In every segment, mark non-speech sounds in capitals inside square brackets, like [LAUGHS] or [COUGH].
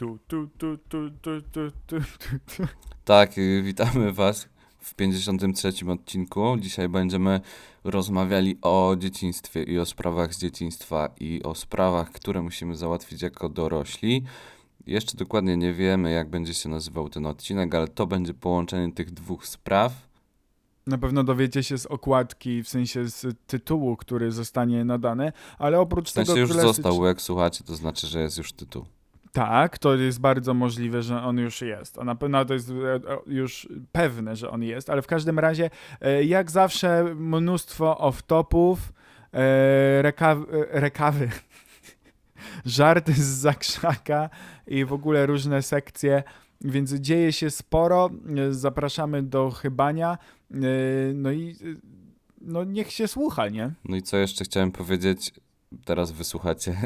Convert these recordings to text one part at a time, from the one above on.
Tu, tu, tu, tu, tu, tu, tu, tu. Tak, y, witamy Was w 53 odcinku. Dzisiaj będziemy rozmawiali o dzieciństwie i o sprawach z dzieciństwa i o sprawach, które musimy załatwić jako dorośli. Jeszcze dokładnie nie wiemy, jak będzie się nazywał ten odcinek, ale to będzie połączenie tych dwóch spraw. Na pewno dowiecie się z okładki, w sensie z tytułu, który zostanie nadany, ale oprócz w sensie tego. już klasycz... został, jak słuchacie, to znaczy, że jest już tytuł. Tak, to jest bardzo możliwe, że on już jest. A na pewno to jest e, e, już pewne, że on jest, ale w każdym razie, e, jak zawsze, mnóstwo off-topów, rekaw- e, rekawy, [LAUGHS] żarty z zakrzaka i w ogóle różne sekcje, więc dzieje się sporo. Zapraszamy do chybania. No i no niech się słucha, nie? No i co jeszcze chciałem powiedzieć? Teraz wysłuchacie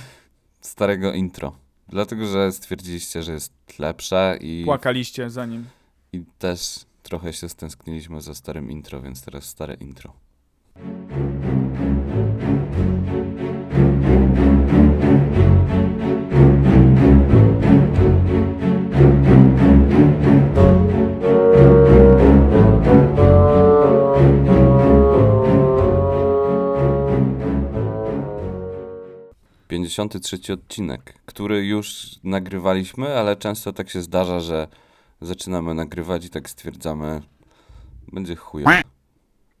[LAUGHS] starego intro. Dlatego, że stwierdziliście, że jest lepsze i, Płakaliście za nim. i też trochę się stęskniliśmy za starym intro, więc teraz stare intro. Pięćdziesiąty trzeci odcinek, który już nagrywaliśmy, ale często tak się zdarza, że zaczynamy nagrywać i tak stwierdzamy, będzie chujowo.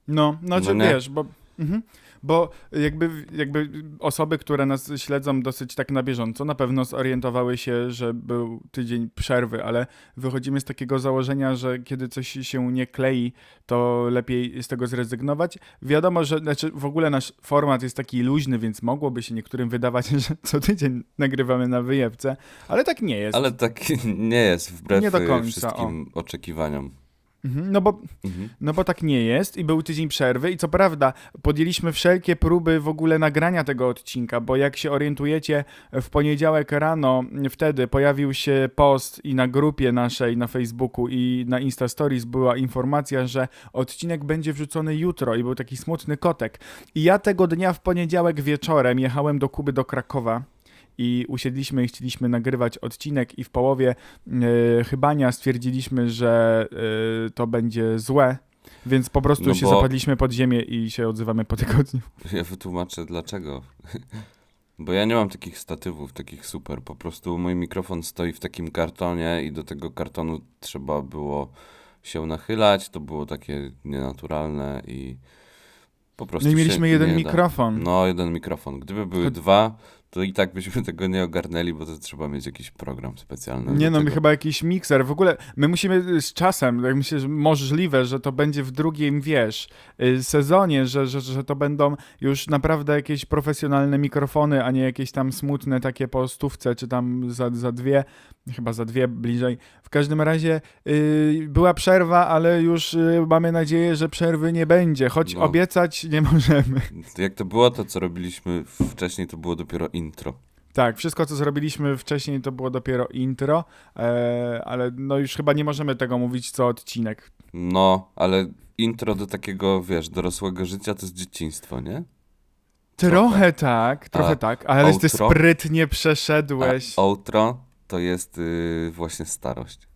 No, znaczy No nie? wiesz, bo, mhm, bo jakby, jakby osoby, które nas śledzą dosyć tak na bieżąco, na pewno zorientowały się, że był tydzień przerwy, ale wychodzimy z takiego założenia, że kiedy coś się nie klei, to lepiej z tego zrezygnować. Wiadomo, że znaczy w ogóle nasz format jest taki luźny, więc mogłoby się niektórym wydawać, [LAUGHS] że co tydzień nagrywamy na wyjebce, ale tak nie jest. Ale tak [LAUGHS] nie jest, wbrew Nie do końca, wszystkim oczekiwaniom. Mhm, no bo Mhm. No bo tak nie jest i był tydzień przerwy i co prawda podjęliśmy wszelkie próby w ogóle nagrania tego odcinka, bo jak się orientujecie, w poniedziałek rano wtedy pojawił się post i na grupie naszej na Facebooku i na Insta Stories była informacja, że odcinek będzie wrzucony jutro i był taki smutny kotek. I ja tego dnia w poniedziałek wieczorem jechałem do Kuby do Krakowa i usiedliśmy i chcieliśmy nagrywać odcinek i w połowie e, chybania stwierdziliśmy, że e, to będzie złe, więc po prostu No się bo- zapadliśmy pod ziemię i się odzywamy po tygodniu. [LAUGHS] Ja wytłumaczę dlaczego. [LAUGHS] Bo ja nie mam takich statywów, takich super. Po prostu mój mikrofon stoi w takim kartonie i do tego kartonu trzeba było się nachylać. To było takie nienaturalne i po prostu. No i mieliśmy jeden nie da. mikrofon. No, jeden mikrofon. Gdyby były dwa, to i tak byśmy [LAUGHS] tego nie ogarnęli, bo to trzeba mieć jakiś program specjalny. Nie no, my chyba jakiś mikser. W ogóle my musimy z czasem, tak myślę, że możliwe, że to będzie w drugim, wiesz, y, sezonie, że, że, że to będą już naprawdę jakieś profesjonalne mikrofony, a nie jakieś tam smutne takie po stówce, czy tam za, za dwie, chyba za dwie bliżej. W każdym razie y, była przerwa, ale już y, mamy nadzieję, że przerwy nie będzie, choć No. obiecać nie możemy. Jak to było, to co robiliśmy wcześniej, to było dopiero intro. Tak, wszystko co zrobiliśmy wcześniej to było dopiero intro, e, ale no już chyba nie możemy tego mówić co odcinek. No, ale intro do takiego, wiesz, dorosłego życia to jest dzieciństwo, nie? Trochę tak, trochę A tak, ale ty outro? sprytnie A przeszedłeś. outro to jest y, właśnie starość.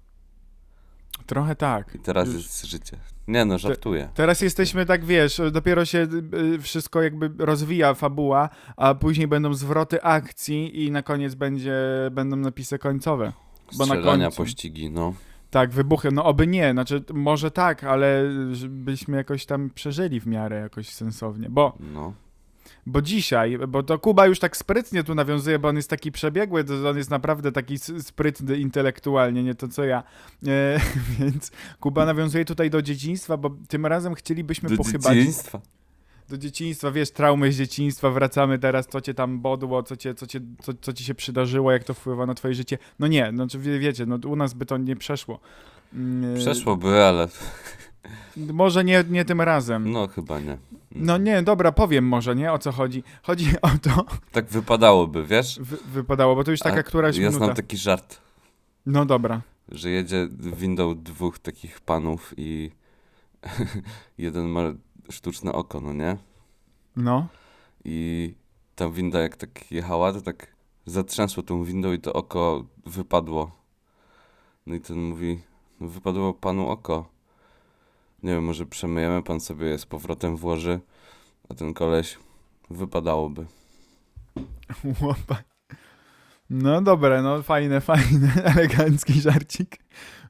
Trochę tak. I teraz Już- jest życie. Nie no, żartuję. Teraz jesteśmy tak, wiesz, dopiero się y, wszystko jakby rozwija, fabuła, a później będą zwroty akcji i na koniec będzie, będą napisy końcowe. bo na Strzelania, końcu. pościgi, no. Tak, wybuchy, no oby nie, znaczy może tak, ale żebyśmy jakoś tam przeżyli w miarę jakoś sensownie, bo no. Bo dzisiaj, bo to Kuba już tak sprytnie tu nawiązuje, bo on jest taki przebiegły, to on jest naprawdę taki sprytny intelektualnie, nie to co ja. E, [LAUGHS] więc Kuba nawiązuje tutaj do dzieciństwa, bo tym razem chcielibyśmy Do pochybać dzieciństwa. do dzieciństwa, wiesz, traumy z dzieciństwa, wracamy teraz, co cię tam bodło, co, cię, co, cię, co, co ci się przydarzyło, jak to wpływa na twoje życie. No nie, znaczy wie, wiecie, no u nas by to nie przeszło. Mm, Przeszłoby, ale Może nie, nie tym razem. no chyba nie. No nie, dobra, powiem może, nie, o co chodzi. Chodzi o to, Tak wypadałoby, wiesz? wy, wypadało, bo to już taka A któraś Ja minuta. znam taki żart, No dobra. że jedzie windą dwóch takich panów i [LAUGHS] jeden ma sztuczne oko, no nie? No. I ta winda jak tak jechała, to tak zatrzęsło tą windą i to oko wypadło. No i ten mówi, no wypadło panu oko. Nie wiem, może przemyjemy, pan sobie je z powrotem włoży, a ten koleś wypadałoby. [LAUGHS] No dobre, no fajne, fajne, [LAUGHS] elegancki żarcik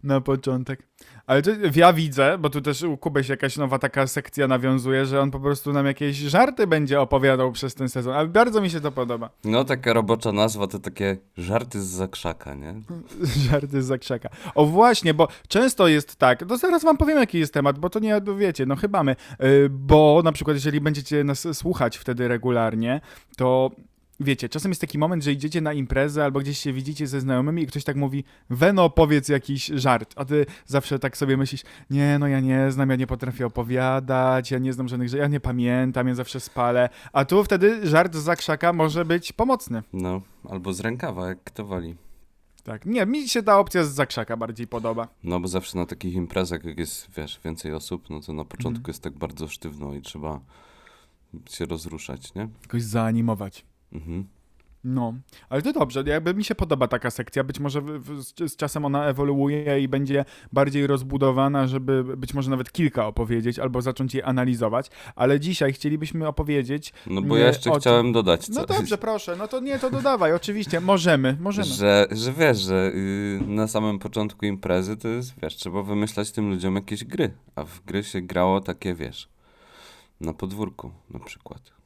na początek. Ale to ja widzę, bo tu też u Kuby się jakaś nowa taka sekcja nawiązuje, że on po prostu nam jakieś żarty będzie opowiadał przez ten sezon, ale bardzo mi się to podoba. No taka robocza nazwa to takie żarty z zakrzaka, nie? [LAUGHS] Żarty z zakrzaka. O właśnie, bo często jest tak, to zaraz wam powiem jaki jest temat, bo to nie wiecie, no chyba my, Yy, bo na przykład jeżeli będziecie nas słuchać wtedy regularnie, to wiecie, czasem jest taki moment, że idziecie na imprezę albo gdzieś się widzicie ze znajomymi i ktoś tak mówi, Weno, powiedz jakiś żart, a ty zawsze tak sobie myślisz, nie, no ja nie znam, ja nie potrafię opowiadać, ja nie znam żadnych żartów, ja nie pamiętam, ja zawsze spalę, a tu wtedy żart z zakrzaka może być pomocny. No, albo z rękawa, jak kto woli. Tak, nie, mi się ta opcja z zakrzaka bardziej podoba. No bo zawsze na takich imprezach, jak jest, wiesz, więcej osób, no to na początku jest tak bardzo sztywno i trzeba się rozruszać, nie? Jakoś zaanimować. Mhm. No, ale to dobrze, jakby mi się podoba taka sekcja, być może w, w, z, z czasem ona ewoluuje i będzie bardziej rozbudowana, żeby być może nawet kilka opowiedzieć albo zacząć je analizować, ale dzisiaj chcielibyśmy opowiedzieć, No bo ja jeszcze o chciałem dodać no coś. dobrze, proszę, no to nie, to dodawaj, oczywiście, możemy, możemy. Że, że wiesz, że y, na samym początku imprezy to jest, wiesz, trzeba wymyślać tym ludziom jakieś gry, a w gry się grało takie, wiesz, na podwórku na przykład.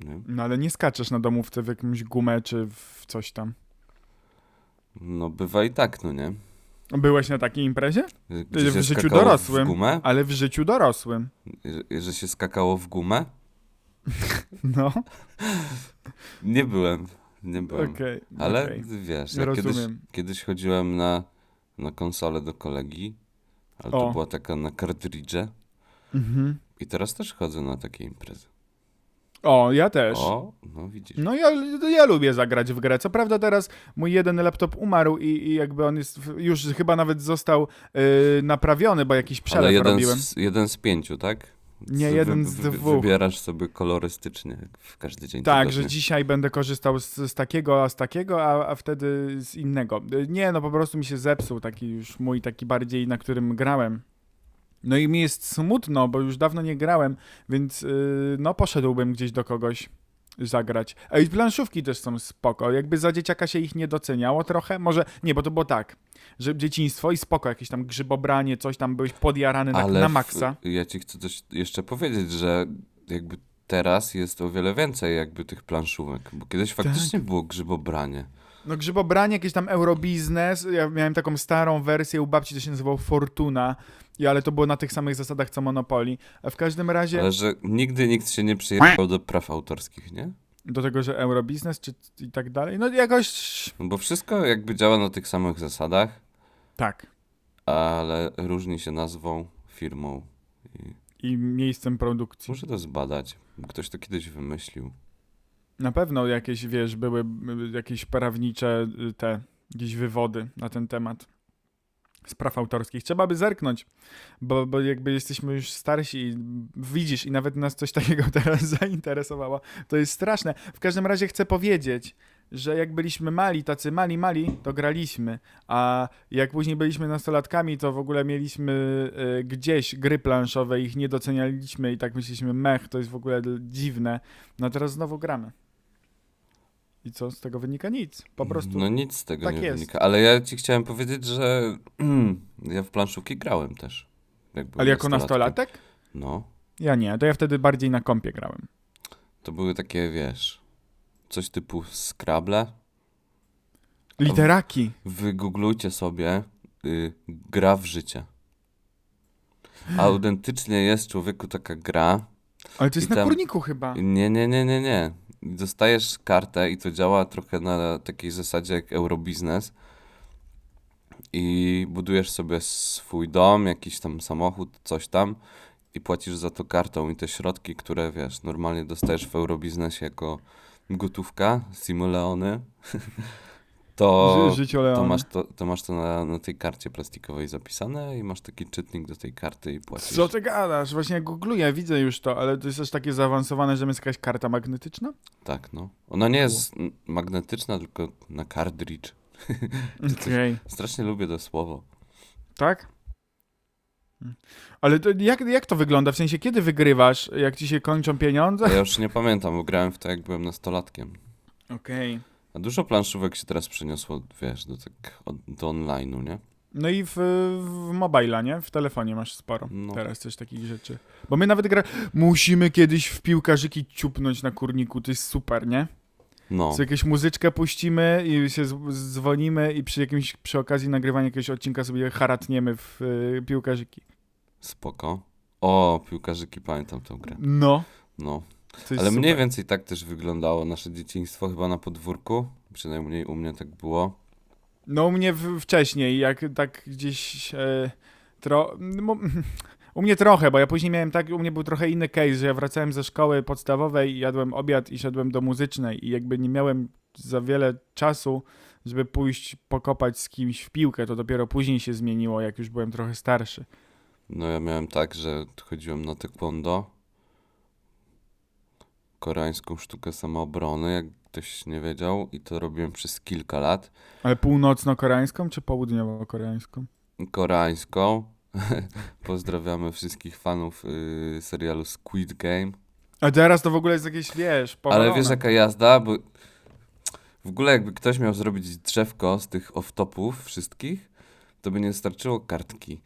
Nie? No ale nie skaczesz na domówce w jakąś gumę czy w coś tam. No bywa i tak, no nie? Byłeś na takiej imprezie? Gdzie w życiu dorosłym. W gumę? Ale w życiu dorosłym. Że, że się skakało w gumę? [LAUGHS] No, Nie byłem, nie byłem. okej. Ale okej. wiesz, ja kiedyś, kiedyś chodziłem na, na konsolę do kolegi, ale to O. była taka na kartridże Mhm. i teraz też chodzę na takie imprezy. O, ja też. O, no widzisz. No ja, ja lubię zagrać w grę. Co prawda teraz mój jeden laptop umarł i, i jakby on jest, w- już chyba nawet został yy, naprawiony, bo jakiś przelew Ale jeden robiłem. z, jeden z pięciu, tak? Nie, Z- jeden z dwóch. Wybierasz sobie kolorystycznie w każdy dzień Tak, tygodnia. że dzisiaj będę korzystał z, z takiego, a z takiego, a, a wtedy z innego. Y, Nie, no po prostu mi się zepsuł taki już mój, taki bardziej, na którym grałem. No i mi jest smutno, bo już dawno nie grałem, więc yy, no poszedłbym gdzieś do kogoś zagrać. Ej, planszówki też są spoko. Jakby za dzieciaka się ich nie doceniało trochę. Może, nie, bo to było tak, że dzieciństwo i spoko, jakieś tam grzybobranie, coś tam byłeś podjarany na, Ale na w- maksa. ja ci chcę coś jeszcze powiedzieć, że jakby teraz jest o wiele więcej jakby tych planszówek, bo kiedyś Tak. faktycznie było grzybobranie. No grzybobranie, jakiś tam eurobiznes. Ja miałem taką starą wersję u babci, to się nazywało Fortuna, i, ale to było na tych samych zasadach co Monopoly. A w każdym razie Ale że nigdy nikt się nie przyjechał do praw autorskich, nie? do tego, że eurobiznes czy i tak dalej, no jakoś No bo wszystko jakby działa na tych samych zasadach, tak. ale różni się nazwą, firmą. I I miejscem produkcji. muszę to zbadać. Ktoś to kiedyś wymyślił. Na pewno jakieś, wiesz, były jakieś prawnicze y, te, jakieś wywody na ten temat spraw autorskich. Trzeba by zerknąć, bo, bo jakby jesteśmy już starsi i widzisz i nawet nas coś [LAUGHS] takiego teraz zainteresowało. To jest straszne. W każdym razie chcę powiedzieć, że jak byliśmy mali, tacy mali, mali, to graliśmy, a jak później byliśmy nastolatkami, to w ogóle mieliśmy y, gdzieś gry planszowe, ich nie docenialiśmy i tak myśleliśmy, mech, to jest w ogóle dziwne. No teraz znowu gramy. I co z tego wynika? Nic. Po prostu. No nic z tego tak nie jest. wynika. Ale ja ci chciałem powiedzieć, że [CLEARS THROAT] ja w planszówki grałem też. jak Ale jako nastolatek? No. Ja nie, to ja wtedy bardziej na kompie grałem. To były takie, wiesz, coś typu Scrabble. Literaki. Wygooglujcie sobie y, gra w życie. Autentycznie jest człowieku taka gra. Ale to jest I na tam- kurniku chyba. Nie, nie, nie, nie, nie. Dostajesz kartę i to działa trochę na takiej zasadzie jak Eurobiznes. I budujesz sobie swój dom, jakiś tam samochód, coś tam i płacisz za to kartą i te środki, które wiesz, normalnie dostajesz w Eurobiznesie jako gotówka, simoleony, [LAUGHS] to, Ży, to masz to, to, masz to na, na tej karcie plastikowej zapisane i masz taki czytnik do tej karty i płacisz. Co ty gadasz? Właśnie googluję, widzę już to, ale to jest aż takie zaawansowane, że jest jakaś karta magnetyczna? Tak, no. Ona nie jest magnetyczna, tylko na cartridge. [LAUGHS] Okej. Strasznie lubię to słowo. Tak? Hmm. Ale to jak, jak to wygląda? W sensie, kiedy wygrywasz? Jak ci się kończą pieniądze? Ja już nie pamiętam, bo grałem w to, jak byłem nastolatkiem. Okej. A dużo planszówek się teraz przeniosło, wiesz, do, tak, do online'u, nie? No i w, w mobila, nie? W telefonie masz sporo. No. Teraz też takich rzeczy. Bo my nawet gra... Musimy kiedyś w piłkarzyki ciupnąć na kurniku, to jest super, nie? No, Co jakąś muzyczkę puścimy i się dzwonimy i przy jakimś, przy okazji nagrywania jakiegoś odcinka sobie haratniemy w y, piłkarzyki. spoko. O, piłkarzyki, pamiętam tę grę. No. No, Ale mniej super. więcej tak też wyglądało nasze dzieciństwo, chyba na podwórku. Przynajmniej u mnie tak było. No u mnie w, wcześniej, jak tak gdzieś e, tro... mo- [LAUGHS] U mnie trochę, bo ja później miałem tak, u mnie był trochę inny case, że ja wracałem ze szkoły podstawowej, jadłem obiad i szedłem do muzycznej i jakby nie miałem za wiele czasu, żeby pójść pokopać z kimś w piłkę, to dopiero później się zmieniło, jak już byłem trochę starszy. No ja miałem tak, że chodziłem na taekwondo, koreańską sztukę samoobrony, jak ktoś nie wiedział, i to robiłem przez kilka lat. Ale północno-koreańską czy południowo-koreańską? Koreańską. [LAUGHS] Pozdrawiamy wszystkich fanów y, serialu Squid Game. A teraz to w ogóle jest jakieś, wiesz, Ale powalone. wiesz jaka jazda, bo w ogóle jakby ktoś miał zrobić drzewko z tych off-topów wszystkich, to by nie starczyło kartki.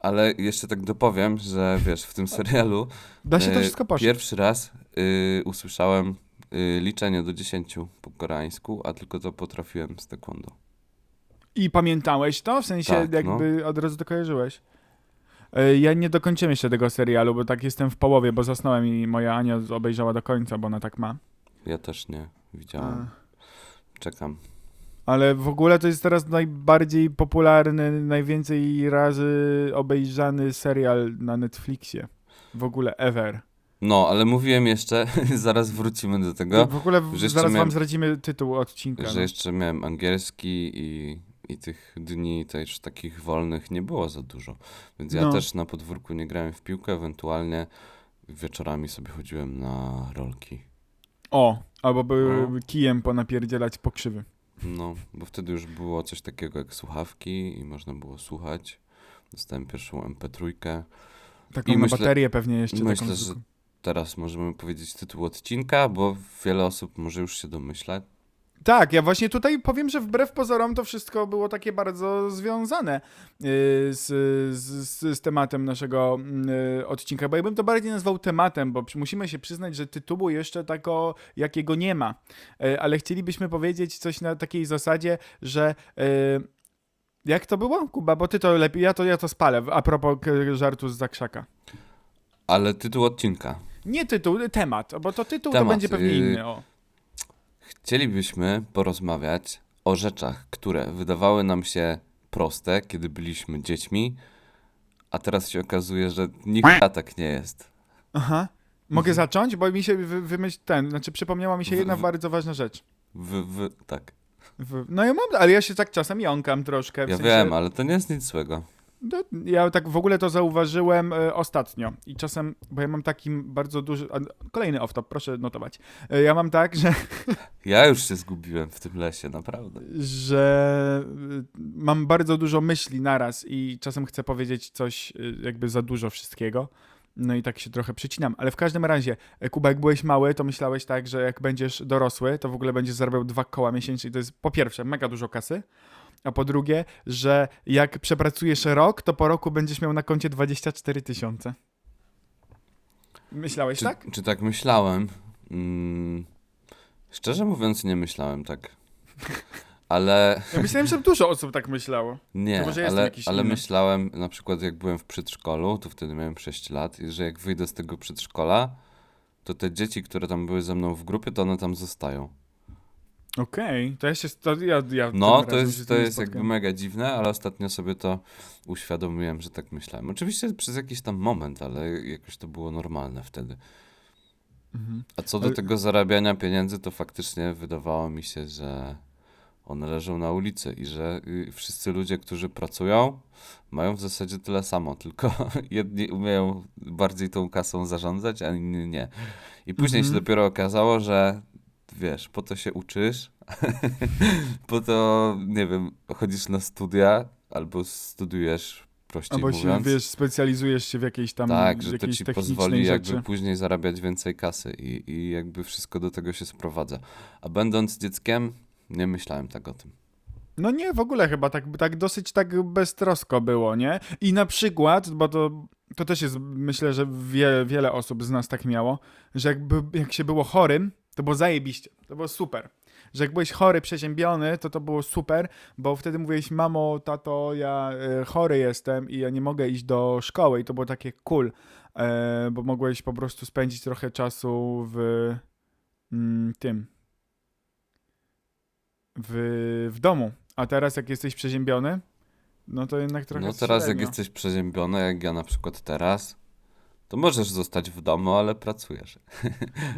Ale jeszcze tak dopowiem, że wiesz, w tym serialu Da się to e, wszystko poszło. pierwszy raz y, usłyszałem y, liczenie do 10 po koreańsku, a tylko to potrafiłem z taekwondo. I pamiętałeś to? W sensie Tak, jakby od razu to kojarzyłeś? E, Ja nie dokończyłem jeszcze tego serialu, bo tak jestem w połowie, bo zasnąłem i moja Ania obejrzała do końca, bo ona tak ma. Ja też nie widziałem. A. Czekam. Ale w ogóle to jest teraz najbardziej popularny, najwięcej razy obejrzany serial na Netflixie. W ogóle ever. No, ale mówiłem jeszcze, [LAUGHS] zaraz wrócimy do tego, w ogóle w, zaraz miałem- wam zdradzimy tytuł odcinka. że no. jeszcze miałem angielski i, i tych dni też takich wolnych nie było za dużo. Więc ja No. też na podwórku nie grałem w piłkę, ewentualnie wieczorami sobie chodziłem na rolki. O, albo by No. kijem ponapierdzielać pokrzywy. No, bo wtedy już było coś takiego jak słuchawki i można było słuchać. Dostałem pierwszą MP3. Taką I myślę- baterię pewnie jeszcze. myślę, taką że-. Teraz możemy powiedzieć tytuł odcinka, bo wiele osób może już się domyślać. Tak, ja właśnie tutaj powiem, że wbrew pozorom to wszystko było takie bardzo związane yy, z, z, z tematem naszego yy, odcinka, bo ja bym to bardziej nazwał tematem, bo musimy się przyznać, że tytułu jeszcze tako jakiego nie ma, Yy, ale chcielibyśmy powiedzieć coś na takiej zasadzie, że jak to było, Kuba? Bo ty to lepiej, ja to, ja to spalę, a propos żartu z zakrzaka. Ale tytuł odcinka. Nie tytuł, temat, bo to tytuł Temat, to będzie pewnie inny. O. Chcielibyśmy porozmawiać o rzeczach, które wydawały nam się proste, kiedy byliśmy dziećmi, a teraz się okazuje, że nikt tak nie jest. Aha. Mogę zacząć? Bo mi się wy, wymyśl ten, znaczy przypomniała mi się W- jedna w- bardzo ważna rzecz. W, w, tak, W, no ja mam, ale ja się tak czasem jąkam troszkę. W ja sensie, wiem, ale to nie jest nic złego. No, ja tak w ogóle to zauważyłem e, ostatnio i czasem, bo ja mam taki bardzo duży, kolejny off-top, proszę notować. E, ja mam tak, że, [LAUGHS] Ja już się zgubiłem w tym lesie, naprawdę. że e, mam bardzo dużo myśli naraz i czasem chcę powiedzieć coś jakby za dużo wszystkiego. No i tak się trochę przycinam, ale w każdym razie, Kuba, jak byłeś mały, to myślałeś tak, że jak będziesz dorosły, to w ogóle będziesz zarabiał dwa koła miesięcznie i to jest po pierwsze mega dużo kasy, a po drugie, że jak przepracujesz rok, to po roku będziesz miał na koncie 24 tysiące. Myślałeś Czy tak? czy tak myślałem? Mm, szczerze mówiąc, nie myślałem tak. Ale Ja myślałem, że dużo osób tak myślało. nie, ale, ale myślałem, na przykład jak byłem w przedszkolu, to wtedy miałem 6 lat, i że jak wyjdę z tego przedszkola, to te dzieci, które tam były ze mną w grupie, to one tam zostają. Okej, to ja się... To ja, ja No, to się jest, to jest jakby mega dziwne, ale ostatnio sobie to uświadomiłem, że tak myślałem. Oczywiście przez jakiś tam moment, ale jakoś to było normalne wtedy. Mhm. A co do Ale- tego zarabiania pieniędzy, to faktycznie wydawało mi się, że one leżą na ulicy i że y, wszyscy ludzie, którzy pracują, mają w zasadzie tyle samo, tylko [LAUGHS] jedni umieją bardziej tą kasą zarządzać, a inni nie. I później się Mhm. dopiero okazało, że wiesz, po to się uczysz, [LAUGHS] po to, nie wiem, chodzisz na studia albo studiujesz, prościej Albo się, mówiąc. wiesz, specjalizujesz się w jakiejś tam Tak, że to ci pozwoli rzeczy. jakby później zarabiać więcej kasy i, i jakby wszystko do tego się sprowadza. A będąc dzieckiem, nie myślałem tak o tym. No nie, w ogóle chyba tak, tak dosyć tak beztrosko było, nie? I na przykład, bo to, to też jest, myślę, że wie, wiele osób z nas tak miało, że jakby, jak się było chorym, to było zajebiście, to było super. Że jak byłeś chory, przeziębiony, to to było super, bo wtedy mówiłeś, mamo, tato, ja e, chory jestem i ja nie mogę iść do szkoły i to było takie cool, e, bo mogłeś po prostu spędzić trochę czasu w mm, tym, w, w domu. A teraz jak jesteś przeziębiony, no to jednak trochę no teraz jak średnio. jesteś przeziębiony, jak ja na przykład teraz, to możesz zostać w domu, ale pracujesz.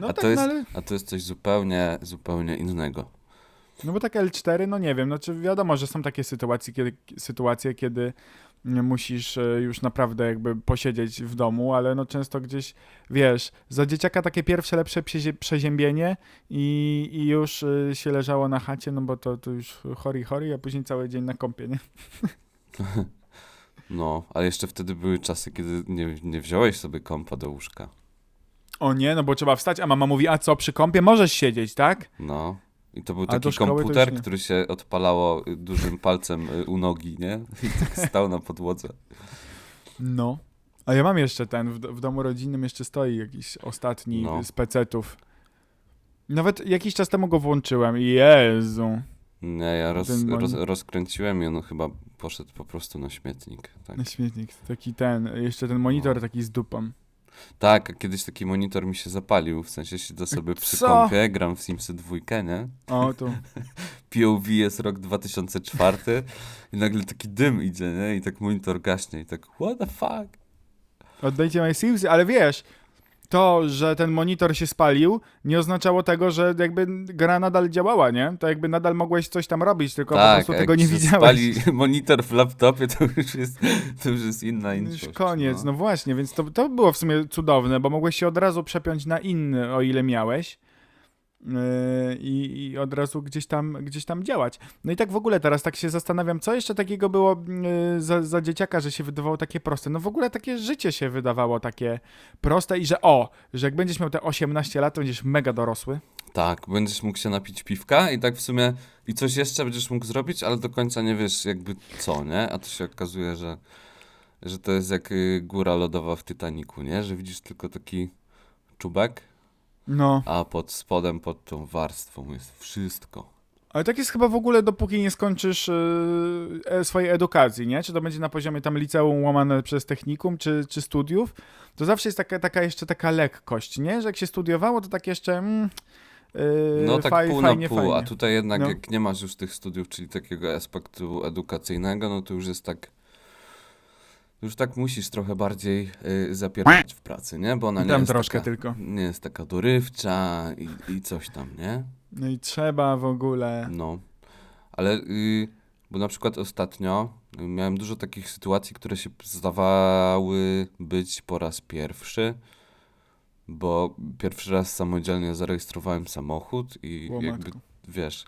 No [LAUGHS] a tak, to jest- no, ale, A to jest coś zupełnie, zupełnie innego. no bo tak L4, no nie wiem, no czy wiadomo, że są takie sytuacje, kiedy, sytuacje, kiedy musisz e, już naprawdę jakby posiedzieć w domu, ale no często gdzieś, wiesz, za dzieciaka takie pierwsze lepsze przeziębienie i, i już e, się leżało na chacie, no bo to, to już chory, chory, a później cały dzień na kąpie, nie? [LAUGHS] No, ale jeszcze wtedy były czasy, kiedy nie, nie wziąłeś sobie kompa do łóżka. O nie, no bo trzeba wstać, a mama mówi, a co, przy kąpie możesz siedzieć, tak? No. I to był A taki komputer, który się odpalało y, dużym palcem y, u nogi, nie? I tak stał na podłodze. No. A ja mam jeszcze ten, w, w domu rodzinnym jeszcze stoi jakiś ostatni No. z pecetów. Nawet jakiś czas temu go włączyłem. Jezu. Nie, ja roz, roz, rozkręciłem i on chyba poszedł po prostu na śmietnik. Tak, Na śmietnik. Taki ten, jeszcze ten monitor No. taki z dupą. tak a kiedyś taki monitor mi się zapalił, w sensie siedzę sobie przy Co? kompie, gram w Simsy 2, nie? O, tu. [LAUGHS] POV jest rok 2004 i nagle taki dym idzie, nie? I tak monitor gaśnie i tak what the fuck? Oddajcie moje Simsy, ale wiesz, to, że ten monitor się spalił, nie oznaczało tego, że jakby gra nadal działała, nie? To jakby nadal mogłeś coś tam robić, tylko po tak, prostu a tego nie widziałeś. spali [LAUGHS] monitor w laptopie, to już jest, to już jest inna Już inszość. koniec, no. właśnie, więc to, to było w sumie cudowne, bo mogłeś się od razu przepiąć na inny, o ile miałeś. Yy, I, I od razu gdzieś tam, gdzieś tam działać. No i tak w ogóle teraz tak się zastanawiam, co jeszcze takiego było yy, za, za dzieciaka, że się wydawało takie proste. No w ogóle takie życie się wydawało takie proste i że o, że jak będziesz miał te 18 lat, to będziesz mega dorosły. Tak, będziesz mógł się napić piwka i tak w sumie i coś jeszcze będziesz mógł zrobić, ale do końca nie wiesz jakby co, nie? A to się okazuje, że, że to jest jak y, góra lodowa w Titaniku, nie? Że widzisz tylko taki czubek, No, a pod spodem, pod tą warstwą jest wszystko. ale tak jest chyba w ogóle, dopóki nie skończysz yy, e, swojej edukacji, nie? Czy to będzie na poziomie tam liceum łamane przez technikum, czy, czy studiów, to zawsze jest taka, taka jeszcze taka lekkość, nie? Że jak się studiowało, to tak jeszcze... Mm, yy, No tak faj, pół fajnie, na pół, fajnie. a tutaj jednak No. jak nie masz już tych studiów, czyli takiego aspektu edukacyjnego, no to już jest tak, już tak musisz trochę bardziej y, zapierać w pracy, nie? Bo ona nie Tam jest troszkę taka, tylko. nie jest taka dorywcza i, i coś tam, nie? No i trzeba w ogóle... No, ale y, bo na przykład ostatnio y, miałem dużo takich sytuacji, które się zdawały być po raz pierwszy, bo pierwszy raz samodzielnie zarejestrowałem samochód i O, jakby, wiesz,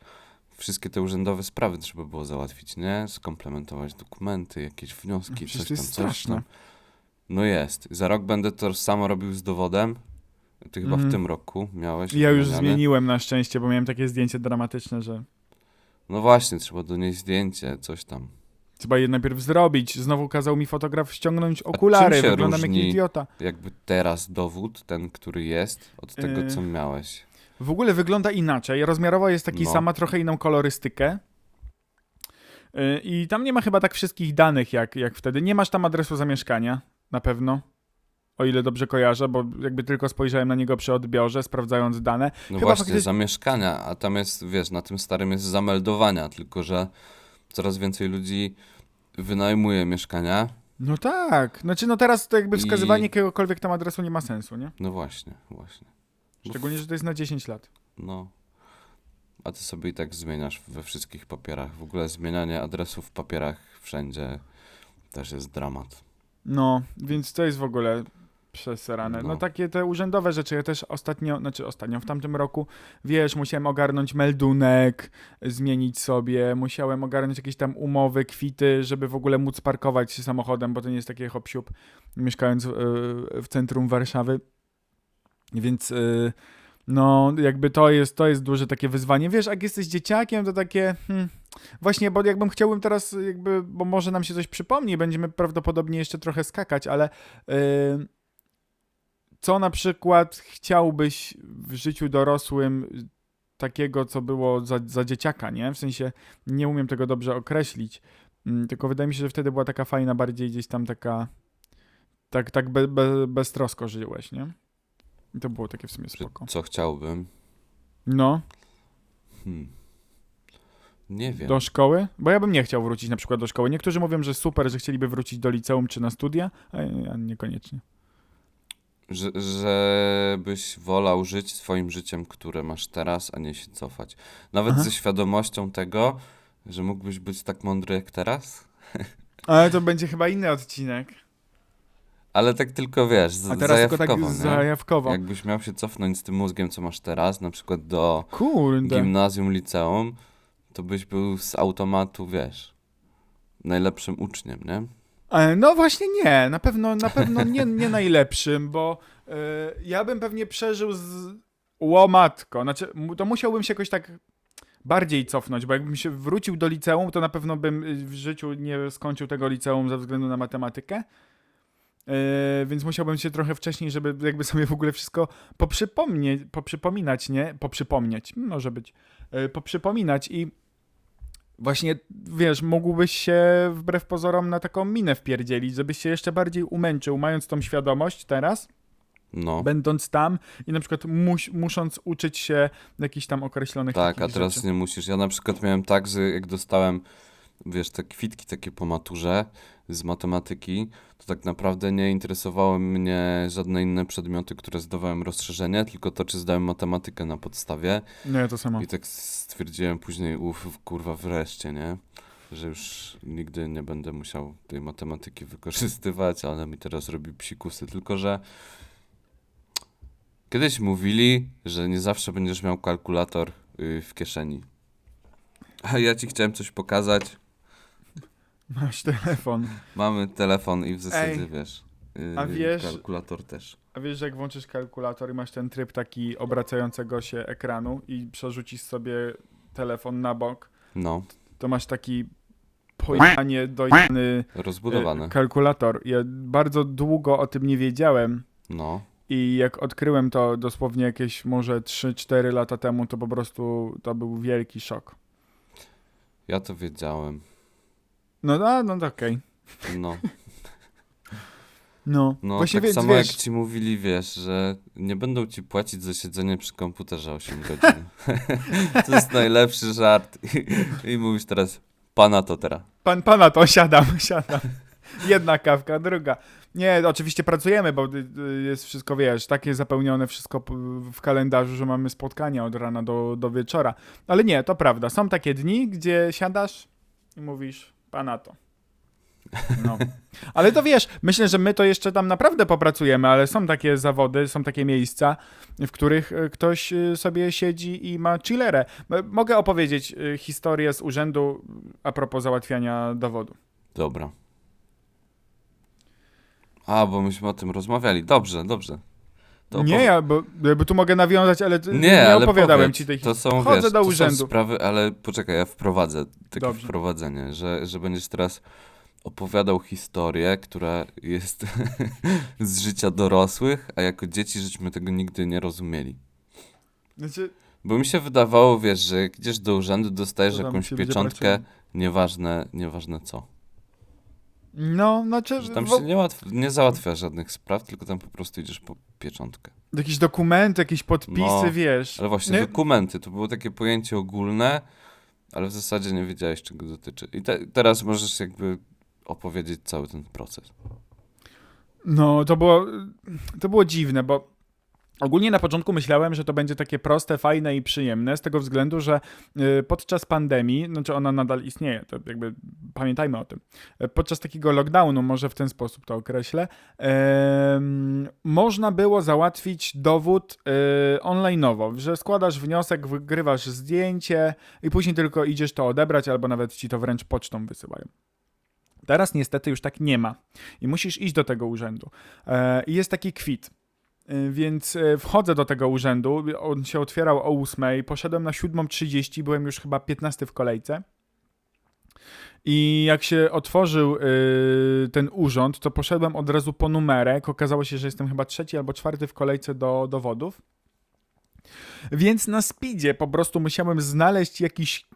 wszystkie te urzędowe sprawy trzeba było załatwić, nie? Skomplementować dokumenty, jakieś wnioski, Przecież coś tam, coś tam. No jest. Za rok będę to samo robił z dowodem. Ty chyba Mhm. w tym roku miałeś. Ja już wymieniane. zmieniłem na szczęście, bo miałem takie zdjęcie dramatyczne, że No właśnie, trzeba donieść zdjęcie, coś tam. trzeba je najpierw zrobić. Znowu kazał mi fotograf ściągnąć okulary, wyglądam jak idiota. Jakby teraz dowód, ten, który jest, od tego, Yy. co miałeś. W ogóle wygląda inaczej. Rozmiarowo jest taki No. sama, trochę inną kolorystykę. Yy, I tam nie ma chyba tak wszystkich danych jak, jak wtedy. Nie masz tam adresu zamieszkania, na pewno. O ile dobrze kojarzę, bo jakby tylko spojrzałem na niego przy odbiorze, sprawdzając dane. No Chyba właśnie, faktycznie- zamieszkania, a tam jest, wiesz, na tym starym jest zameldowania, tylko że coraz więcej ludzi wynajmuje mieszkania. No tak. Znaczy, no teraz to jakby I- wskazywanie jakiegokolwiek tam adresu nie ma sensu, nie? No właśnie, właśnie. Szczególnie, że to jest na 10 lat. No. a ty sobie i tak zmieniasz we wszystkich papierach. W ogóle zmienianie adresów w papierach wszędzie też jest dramat. No, więc to jest w ogóle przeserane. No. No. takie te urzędowe rzeczy. Ja też ostatnio, znaczy ostatnio, w tamtym roku, wiesz, musiałem ogarnąć meldunek, zmienić sobie, musiałem ogarnąć jakieś tam umowy, kwity, żeby w ogóle móc parkować się samochodem, bo to nie jest takie hop mieszkając w, w centrum Warszawy. Więc y, no, jakby to jest, to jest duże takie wyzwanie. Wiesz, jak jesteś dzieciakiem, to takie... Hmm, Właśnie, bo jakbym chciałbym teraz, jakby, bo może nam się coś przypomni, będziemy prawdopodobnie jeszcze trochę skakać, ale yy, co na przykład chciałbyś w życiu dorosłym takiego, co było za, za dzieciaka, nie? W sensie nie umiem tego dobrze określić, mm, tylko wydaje mi się, że wtedy była taka fajna, bardziej gdzieś tam taka, tak, tak be, be, beztrosko żyłeś, nie? I to było takie w sumie spoko. Co chciałbym? No, Hmm. Nie wiem. do szkoły? Bo ja bym nie chciał wrócić na przykład do szkoły. Niektórzy mówią, że super, że chcieliby wrócić do liceum czy na studia, a ja niekoniecznie. Że, żebyś wolał żyć swoim życiem, które masz teraz, a nie się cofać. Nawet Aha. ze świadomością tego, że mógłbyś być tak mądry jak teraz. Ale to będzie chyba inny odcinek. Ale tak tylko wiesz, z, A teraz tylko tak zajawkowo, nie? zajawkowo. Jakbyś miał się cofnąć z tym mózgiem, co masz teraz, na przykład do Kurde. gimnazjum, liceum, to byś był z automatu, wiesz, najlepszym uczniem, nie? E, No właśnie nie, na pewno, na pewno nie, nie najlepszym, bo e, ja bym pewnie przeżył z łomatko. Znaczy, to musiałbym się jakoś tak bardziej cofnąć, bo jakbym się wrócił do liceum, to na pewno bym y, w życiu nie skończył tego liceum ze względu na matematykę. E, więc musiałbym się trochę wcześniej, żeby jakby sobie w ogóle wszystko poprzypomnieć, poprzypominać, nie? Poprzypomnieć, może być. E, poprzypominać i właśnie, wiesz, mógłbyś się wbrew pozorom na taką minę wpierdzielić, żebyś się jeszcze bardziej umęczył, mając tą świadomość teraz, No. będąc tam i na przykład muś, musząc uczyć się jakichś tam określonych Tak, a teraz rzeczy. nie musisz. Ja na przykład miałem tak, że jak dostałem, wiesz, te kwitki takie po maturze z matematyki, to tak naprawdę nie interesowały mnie żadne inne przedmioty, które zdawałem rozszerzenie, tylko to, czy zdałem matematykę na podstawie. Nie, to samo. I tak stwierdziłem później, uff, kurwa, wreszcie, nie? Że już nigdy nie będę musiał tej matematyki wykorzystywać, ale mi teraz robi psikusy. Tylko, że kiedyś mówili, że nie zawsze będziesz miał kalkulator y, w kieszeni. A ja ci chciałem coś pokazać. Masz telefon. Mamy telefon i w zasadzie, Ej, wiesz, y, a wiesz- kalkulator też. A wiesz, że jak włączysz kalkulator i masz ten tryb taki obracającego się ekranu i przerzucisz sobie telefon na bok, No, to masz taki pojanie dojany rozbudowane. e, kalkulator. Ja bardzo długo o tym nie wiedziałem No, i jak odkryłem to dosłownie jakieś może 3-4 lata temu, to po prostu to był wielki szok. ja to wiedziałem. No, no, no to okej. No. No, No, właśnie tak samo wiesz, jak ci mówili, wiesz, że nie będą ci płacić za siedzenie przy komputerze 8 godzin. [LAUGHS] to jest najlepszy żart. I, I mówisz teraz, pana to teraz. pan, pana to siadam, [LAUGHS] siadam. Jedna kawka, druga. Nie, oczywiście pracujemy, bo y, y, jest wszystko, wiesz, takie zapełnione wszystko w kalendarzu, że mamy spotkania od rana do, do wieczora. Ale nie, to prawda. Są takie dni, gdzie siadasz i mówisz, pana to. No. Ale to wiesz, myślę, że my to jeszcze tam naprawdę popracujemy, ale są takie zawody, są takie miejsca, w których y, ktoś y, sobie siedzi i ma chillerę. M- Mogę opowiedzieć historię z urzędu a propos załatwiania dowodu. Dobra. A, bo myśmy o tym rozmawiali. Dobrze, dobrze. To nie, ja, bo, bo tu mogę nawiązać, ale Nie, nie, ale opowiadałem ci tej To historii. są, Chodzę wiesz, do to urzędu. są sprawy, ale poczekaj, ja wprowadzę takie Dobrze. wprowadzenie, że, że będziesz teraz opowiadał historię, która jest [LAUGHS] z życia dorosłych, a jako dzieci żeśmy tego nigdy nie rozumieli. Znaczy, Bo mi się wydawało, wiesz, że jak idziesz do urzędu, dostajesz To jakąś pieczątkę, nieważne, nieważne co. no, znaczy, Że tam się nie, łatw- nie załatwia żadnych spraw, tylko tam po prostu idziesz po pieczątkę. jakieś dokumenty, jakieś podpisy, No, wiesz. Ale właśnie Nie? dokumenty, to było takie pojęcie ogólne, ale w zasadzie nie wiedziałeś, czego dotyczy. I te, teraz możesz jakby opowiedzieć cały ten proces. No, to było, to było dziwne, bo Ogólnie na początku myślałem, że to będzie takie proste, fajne i przyjemne, z tego względu, że y, podczas pandemii, znaczy ona nadal istnieje, to jakby pamiętajmy o tym, y, podczas takiego lockdownu, może w ten sposób to określę, em, można było załatwić dowód y, online'owo, że składasz wniosek, wygrywasz zdjęcie i później tylko idziesz to odebrać, albo nawet ci to wręcz pocztą wysyłają. Teraz niestety już tak nie ma i musisz iść do tego urzędu. I jest taki kwit. Y, Więc y, wchodzę do tego urzędu, on się otwierał o 8, poszedłem na 7.30, byłem już chyba 15 w kolejce. I jak się otworzył y, ten urząd, to poszedłem od razu po numerek. Okazało się, że jestem chyba trzeci albo czwarty w kolejce do dowodów. Więc na speedzie po prostu musiałem znaleźć jakiś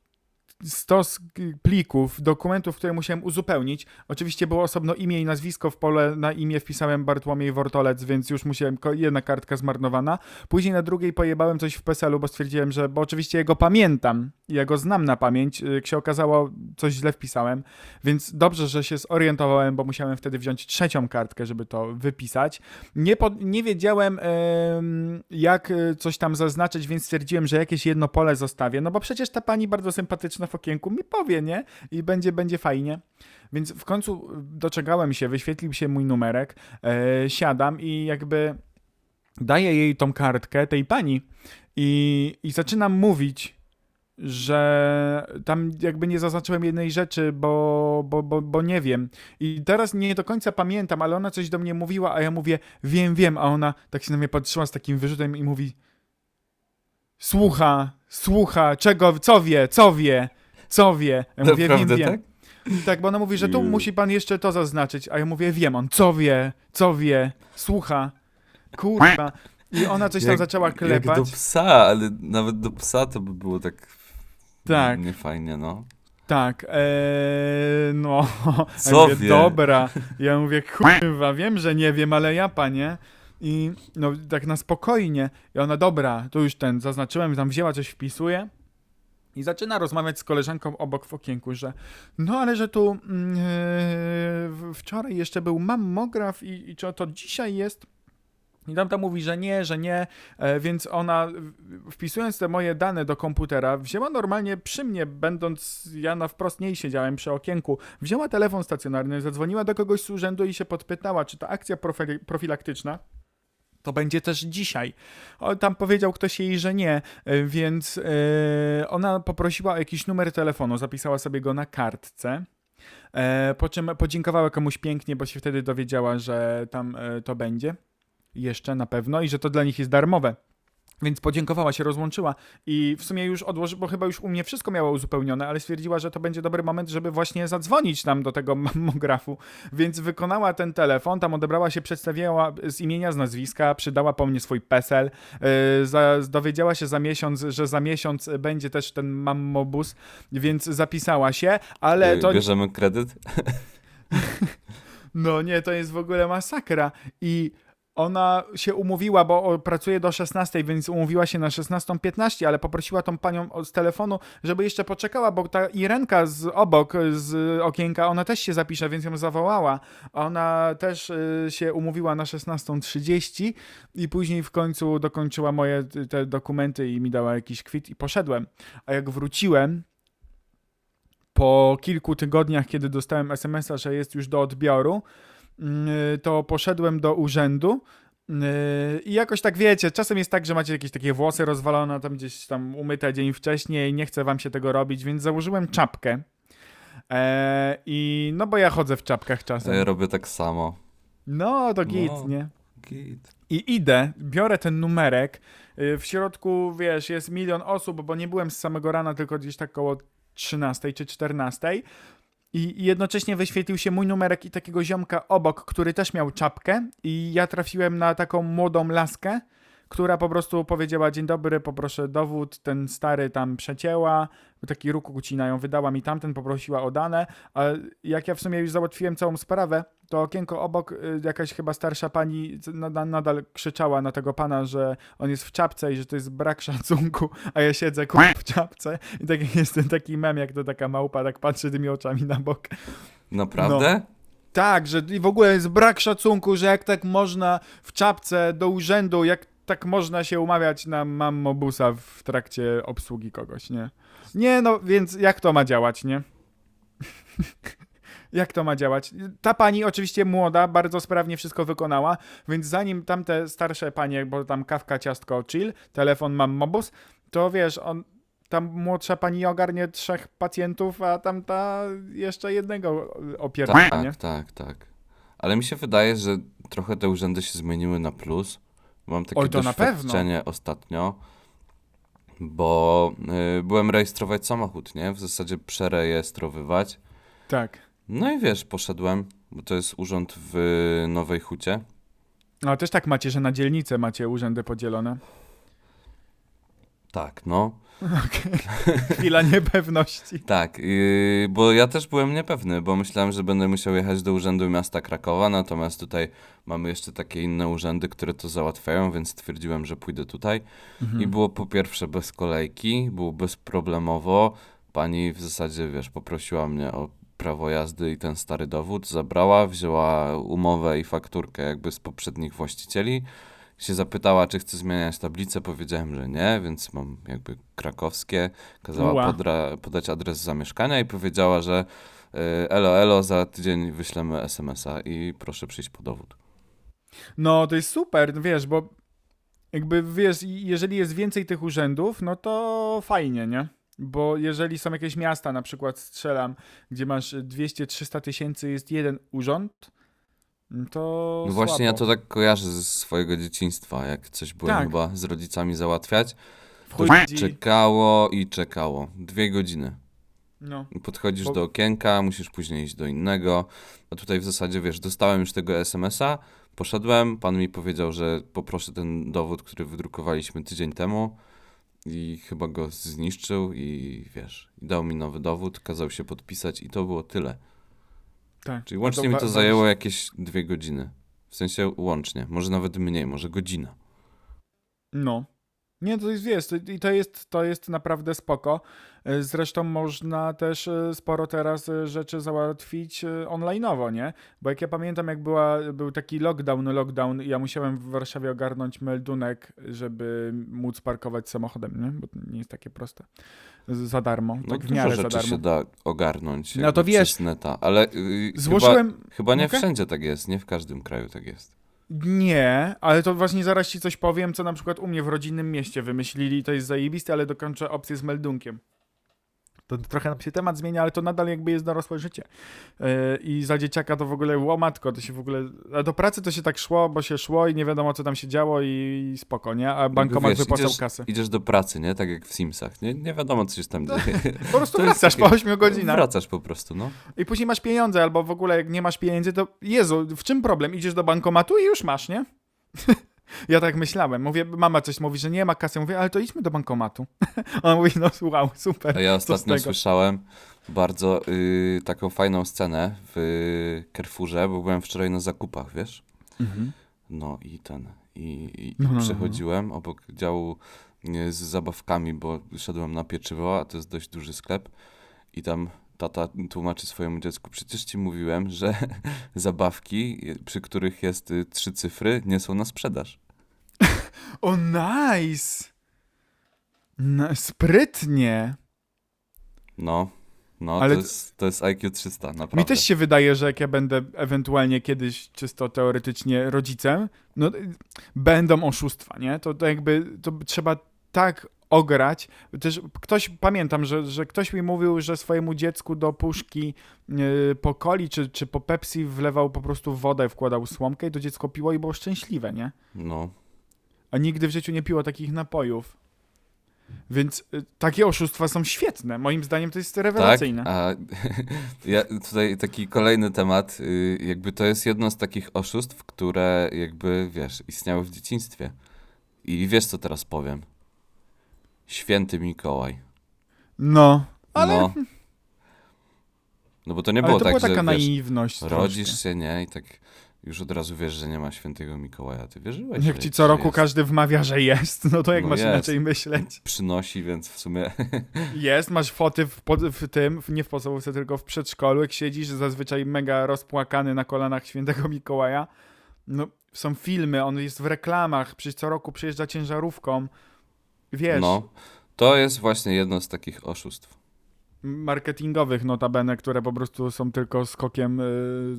stos plików, dokumentów, które musiałem uzupełnić. Oczywiście było osobno imię i nazwisko, w pole na imię wpisałem Bartłomiej Wortolec, więc już musiałem, jedna kartka zmarnowana. Później na drugiej pojebałem coś w PESEL-u, bo stwierdziłem, że, bo oczywiście jego pamiętam, ja go znam na pamięć, y, jak się okazało, coś źle wpisałem, więc dobrze, że się zorientowałem, bo musiałem wtedy wziąć trzecią kartkę, żeby to wypisać. Nie, po, nie wiedziałem, em, jak y, coś tam zaznaczyć, więc stwierdziłem, że jakieś jedno pole zostawię, no bo przecież ta pani bardzo sympatyczna w okienku mi powie, nie? I będzie, będzie fajnie. Więc w końcu doczekałem się, wyświetlił się mój numerek, e, siadam i jakby daję jej tą kartkę, tej pani i, i zaczynam mówić, że tam jakby nie zaznaczyłem jednej rzeczy, bo, bo, bo, bo nie wiem. I teraz nie do końca pamiętam, ale ona coś do mnie mówiła, a ja mówię, wiem, wiem, a ona tak się na mnie patrzyła z takim wyrzutem i mówi słucha, słucha, czego, co wie, co wie, co wie. Ja mówię, wiem, Naprawdę wiem. tak? Tak, bo ona mówi, że tu musi pan jeszcze to zaznaczyć, a ja mówię, wiem, on co wie, co wie, słucha, kurwa. I ona coś tam Jak- zaczęła Jak klepać. do psa, ale nawet do psa to by było tak... Tak. Niefajnie, no. Tak, ee, no. Co ja mówię, wie? Dobra. Ja [LAUGHS] mówię, kurwa, wiem, że nie wiem, ale ja, panie. I no tak na spokojnie. I ona, dobra, to już ten, zaznaczyłem, tam wzięła, coś wpisuje. I zaczyna rozmawiać z koleżanką obok w okienku, że no ale że tu w- wczoraj jeszcze był mammograf i, i czy to dzisiaj jest? I tamta mówi, że nie, że nie, e, więc ona wpisując te moje dane do komputera, wzięła normalnie przy mnie, będąc, ja na wprost niej siedziałem przy okienku, wzięła telefon stacjonarny, zadzwoniła do kogoś z urzędu i się podpytała, czy ta akcja profili- profilaktyczna to będzie też dzisiaj. O, tam powiedział ktoś jej, że nie, e, więc e, ona poprosiła o jakiś numer telefonu, zapisała sobie go na kartce. E, po czym podziękowała komuś pięknie, bo się wtedy dowiedziała, że tam e, to będzie. Jeszcze na pewno i że to dla nich jest darmowe. Więc podziękowała się, rozłączyła i w sumie już odłożyła, bo chyba już u mnie wszystko miała uzupełnione, ale stwierdziła, że to będzie dobry moment, żeby właśnie zadzwonić tam do tego [LAUGHS] mammografu. Więc wykonała ten telefon, tam odebrała się, przedstawiała z imienia, z nazwiska, przydała po mnie swój PESEL, yy, za, dowiedziała się za miesiąc, że za miesiąc będzie też ten mammobus, więc zapisała się, ale Ej, to... Bierzemy kredyt? [LAUGHS] No nie, to jest w ogóle masakra. I ona się umówiła, bo pracuje do 16, więc umówiła się na 16.15, ale poprosiła tą panią z telefonu, żeby jeszcze poczekała, bo ta Irenka z obok, z okienka, ona też się zapisze, więc ją zawołała. Ona też y, się umówiła na 16.30 i później w końcu dokończyła moje y, te dokumenty i mi dała jakiś kwit i poszedłem. A jak wróciłem, po kilku tygodniach, kiedy dostałem SMS-a, że jest już do odbioru, to poszedłem do urzędu yy, i jakoś tak wiecie, czasem jest tak, że macie jakieś takie włosy rozwalone, tam gdzieś tam umyte dzień wcześniej, nie chce wam się tego robić, więc założyłem czapkę. E, I no bo ja chodzę w czapkach Ja czasem. robię tak samo. No to git, No. nie? Git. I idę, biorę ten numerek. y, W środku, wiesz, jest milion osób, bo nie byłem z samego rana, tylko gdzieś tak koło 13 czy 14. I jednocześnie wyświetlił się mój numerek i takiego ziomka obok, który też miał czapkę. I ja trafiłem na taką młodą laskę, która po prostu powiedziała: Dzień dobry, poproszę dowód. Ten stary tam przecięła, taki róg ucinają, wydała mi tamten, poprosiła o dane. A jak ja w sumie już załatwiłem całą sprawę, to okienko obok y, jakaś chyba starsza pani nadal krzyczała na tego pana, że on jest w czapce i że to jest brak szacunku, a ja siedzę w czapce i tak [LAUGHS] jest ten taki mem, jak to taka małpa tak patrzy tymi oczami na bok. Naprawdę? Tak, że i w ogóle jest brak szacunku, że jak tak można w czapce do urzędu, jak tak można się umawiać na mammobusa w trakcie obsługi kogoś, nie? Nie, no więc jak to ma działać, nie? [LAUGHS] jak to ma działać? Ta pani oczywiście młoda, bardzo sprawnie wszystko wykonała, więc zanim tamte starsze panie, bo tam kawka, ciastko, chill, telefon, mammobus, to wiesz, on, tam młodsza pani ogarnie trzech pacjentów, a tamta jeszcze jednego opierdala, nie? Tak, tak, tak. Ale mi się wydaje, że trochę te urzędy się zmieniły na plus. Mam takie Oj, to na pewno. doświadczenie ostatnio, bo y, byłem rejestrować samochód, nie? W zasadzie przerejestrowywać. Tak. No i wiesz, poszedłem, bo to jest urząd w Nowej Hucie. No też tak macie, że na dzielnicę macie urzędy podzielone. Tak, no. Chwila niepewności. Tak, yy, bo ja też byłem niepewny, bo myślałem, że będę musiał jechać do Urzędu Miasta Krakowa, natomiast tutaj mamy jeszcze takie inne urzędy, które to załatwiają, więc stwierdziłem, że pójdę tutaj. I było po pierwsze bez kolejki, było bezproblemowo. Pani w zasadzie, wiesz, poprosiła mnie o prawo jazdy i ten stary dowód, zabrała, wzięła umowę i fakturkę jakby z poprzednich właścicieli. Się zapytała, czy chcę zmieniać tablicę, powiedziałem, że nie, więc mam jakby krakowskie. Kazała podra- podać adres zamieszkania i powiedziała, że y, elo, elo, za tydzień wyślemy SMS-a i proszę przyjść po dowód. No to jest super, wiesz, bo jakby wiesz, jeżeli jest więcej tych urzędów, no to fajnie, nie? Bo jeżeli są jakieś miasta, na przykład strzelam, gdzie masz 200-300 tysięcy, jest jeden urząd, to. No właśnie ja słabo. to tak kojarzę ze swojego dzieciństwa, jak coś byłem Tak. chyba z rodzicami załatwiać. To Wchodzi- czekało i czekało. Dwie godziny. No. Podchodzisz Bo- do okienka, musisz później iść do innego. A tutaj w zasadzie, wiesz, dostałem już tego SMS-a, poszedłem, pan mi powiedział, że poproszę ten dowód, który wydrukowaliśmy tydzień temu i chyba go zniszczył i wiesz, dał mi nowy dowód, kazał się podpisać i to było tyle. Tak. Czyli łącznie to mi to zajęło jakieś dwie godziny. W sensie łącznie, może nawet mniej, może godzina. No. Nie, to jest, wiesz, i to jest, to jest naprawdę spoko. E, Zresztą można też e, sporo teraz e, rzeczy załatwić online'owo, nie? Bo jak ja pamiętam, jak była, był taki lockdown, lockdown, ja musiałem w Warszawie ogarnąć meldunek, żeby móc parkować samochodem, nie? Bo to nie jest takie proste. Za darmo, No tak w miarę za rzeczy darmo. się da ogarnąć No to wiesz, przez neta, ale yy, chyba, Złożyłem... chyba nie Mogę? wszędzie tak jest, nie w każdym kraju tak jest. Nie, ale to właśnie zaraz ci coś powiem, co na przykład u mnie w rodzinnym mieście wymyślili, to jest zajebiste, ale dokończę opcję z meldunkiem. To trochę nam się temat zmienia, ale to nadal jakby jest dorosłe życie. Yy, I za dzieciaka to w ogóle łomatko, to się w ogóle... A do pracy to się tak szło, bo się szło i nie wiadomo, co tam się działo i, i spoko, nie? A bankomat wiesz, wypłacał idziesz- kasę. Idziesz do pracy, nie? Tak jak w Simsach. Nie, nie wiadomo, co się tam dzieje. Po prostu [LAUGHS] to wracasz po 8 godzinach. Wracasz po prostu, no. I później masz pieniądze, albo w ogóle jak nie masz pieniędzy, to Jezu, w czym problem? Idziesz do bankomatu i już masz, nie? [LAUGHS] ja tak myślałem. Mówię, mama coś mówi, że nie ma kasy. Mówię, ale to idźmy do bankomatu. [LAUGHS] A on mówi, no wow, super. A ja ostatnio słyszałem bardzo y, taką fajną scenę w Carrefourze, bo byłem wczoraj na zakupach, wiesz? No i ten. I, i, No, no, no, przechodziłem obok działu nie, z zabawkami, bo szedłem na pieczywo, a to jest dość duży sklep. I tam tata tłumaczy swojemu dziecku, przecież ci mówiłem, że [LAUGHS] zabawki, przy których jest y, trzy cyfry, nie są na sprzedaż. [LAUGHS] O, nice! No, sprytnie. No, no Ale to, jest, to jest IQ 300, naprawdę. Mi też się wydaje, że jak ja będę ewentualnie kiedyś czysto teoretycznie rodzicem, no y, będą oszustwa, nie? To, to jakby to trzeba tak ograć. Też ktoś, pamiętam, że, że ktoś mi mówił, że swojemu dziecku do puszki yy, po coli czy, czy po Pepsi wlewał po prostu wodę, wkładał słomkę i to dziecko piło i było szczęśliwe, nie? No, A nigdy w życiu nie piło takich napojów. Więc y, takie oszustwa są świetne. Moim zdaniem to jest tak. rewelacyjne. A [LAUGHS] ja tutaj taki kolejny temat, y, jakby to jest jedno z takich oszustw, które jakby, wiesz, istniały w dzieciństwie. I wiesz, co teraz powiem? Święty Mikołaj. No, ale, No. No bo to nie ale było to tak, była taka że wiesz, naiwność. rodzisz troszkę. się, nie? I tak już od razu wiesz, że nie ma świętego Mikołaja. Ty wierzyłeś, Jak ci co roku jest. każdy wmawia, że jest, no to jak No masz jest. inaczej myśleć? przynosi, więc w sumie [LAUGHS] Jest, masz foty w, w tym, nie w podstawówce, tylko w przedszkolu, jak siedzisz zazwyczaj mega rozpłakany na kolanach świętego Mikołaja. No, są filmy, on jest w reklamach, przecież co roku przyjeżdża ciężarówką. Wiesz, No, to jest właśnie jedno z takich oszustw. marketingowych notabene, które po prostu są tylko skokiem y,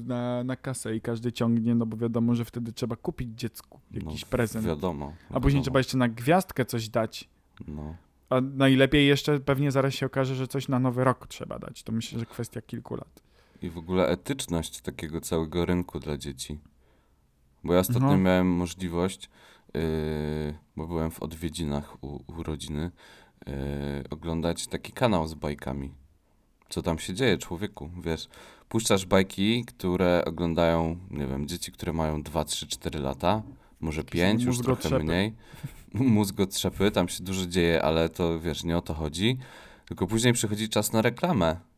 na, na kasę i każdy ciągnie, no bo wiadomo, że wtedy trzeba kupić dziecku jakiś no, prezent. Wiadomo. A później trzeba jeszcze na gwiazdkę coś dać. No. A najlepiej jeszcze pewnie zaraz się okaże, że coś na nowy rok trzeba dać. To myślę, że kwestia kilku lat. I w ogóle etyczność takiego całego rynku dla dzieci. Bo ja ostatnio No. miałem możliwość, bo byłem w odwiedzinach u, u rodziny, yy, oglądać taki kanał z bajkami. Co tam się dzieje, człowieku? Wiesz, puszczasz bajki, które oglądają, nie wiem, dzieci, które mają 2, 3, 4 lata, może 5, już trochę mniej. [LAUGHS] Mózgotrzepy, tam się dużo dzieje, ale to wiesz, nie o to chodzi. Tylko później przychodzi czas na reklamę.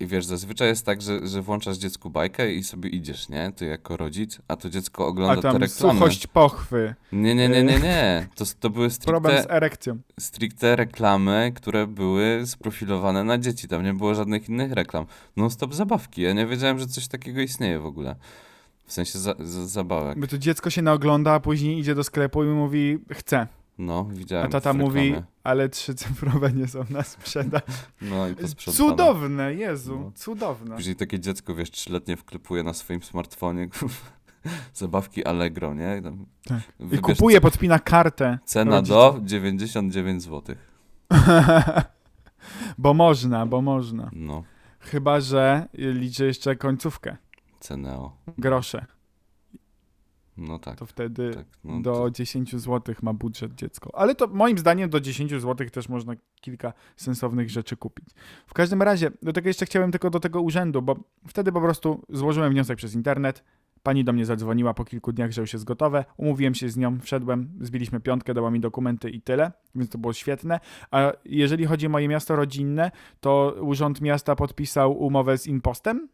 I wiesz, zazwyczaj jest tak, że, że włączasz dziecku bajkę i sobie idziesz, nie? Ty jako rodzic, a to dziecko A ogląda te tam reklamy. suchość pochwy, Nie, nie, nie, nie, nie. To, to były [LAUGHS] problem z stricte, erekcją. stricte reklamy, które były sprofilowane na dzieci. Tam nie było żadnych innych reklam. Non-stop zabawki. Ja nie wiedziałem, że coś takiego istnieje w ogóle. W sensie za, za, zabawek. Bo to dziecko się naogląda, a później idzie do sklepu i mówi chcę. No, widziałem A tata mówi, ale trzy cyfrowe nie są na sprzedaż. No i posprzątane. Cudowne, Jezu, No. cudowne. Później takie dziecko, wiesz, trzyletnie wklepuje na swoim smartfonie zabawki Allegro, nie? Tam Tak. I kupuje, podpina kartę. Cena do 99 zł. [LAUGHS] bo można, bo można. No, Chyba, że liczy jeszcze końcówkę, ceneo. grosze. No tak, To wtedy tak. No, do to, 10 zł ma budżet dziecko. Ale to moim zdaniem do 10 zł też można kilka sensownych rzeczy kupić. W każdym razie, do tego jeszcze chciałem tylko do tego urzędu, bo wtedy po prostu złożyłem wniosek przez internet. Pani do mnie zadzwoniła po kilku dniach, że już jest gotowe. Umówiłem się z nią, wszedłem, zbiliśmy piątkę, dała mi dokumenty i tyle, więc to było świetne. A jeżeli chodzi o moje miasto rodzinne, to Urząd Miasta podpisał umowę z Impostem